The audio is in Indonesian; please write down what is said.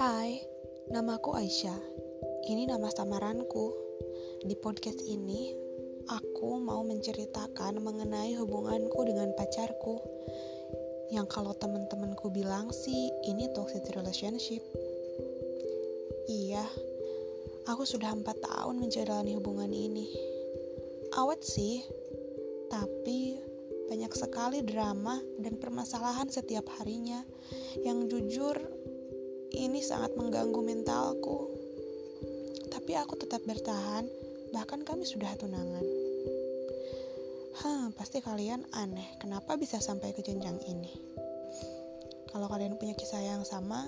Hai, namaku Aisyah. Ini nama samaranku. Di podcast ini, aku mau menceritakan mengenai hubunganku dengan pacarku. Yang kalau teman-temanku bilang sih, ini toxic relationship. Iya, aku sudah empat tahun menjalani hubungan ini. Awet sih, tapi banyak sekali drama dan permasalahan setiap harinya yang jujur ini sangat mengganggu mentalku. Tapi aku tetap bertahan, bahkan kami sudah tunangan. Hah, pasti kalian aneh, kenapa bisa sampai ke jenjang ini? Kalau kalian punya kisah yang sama,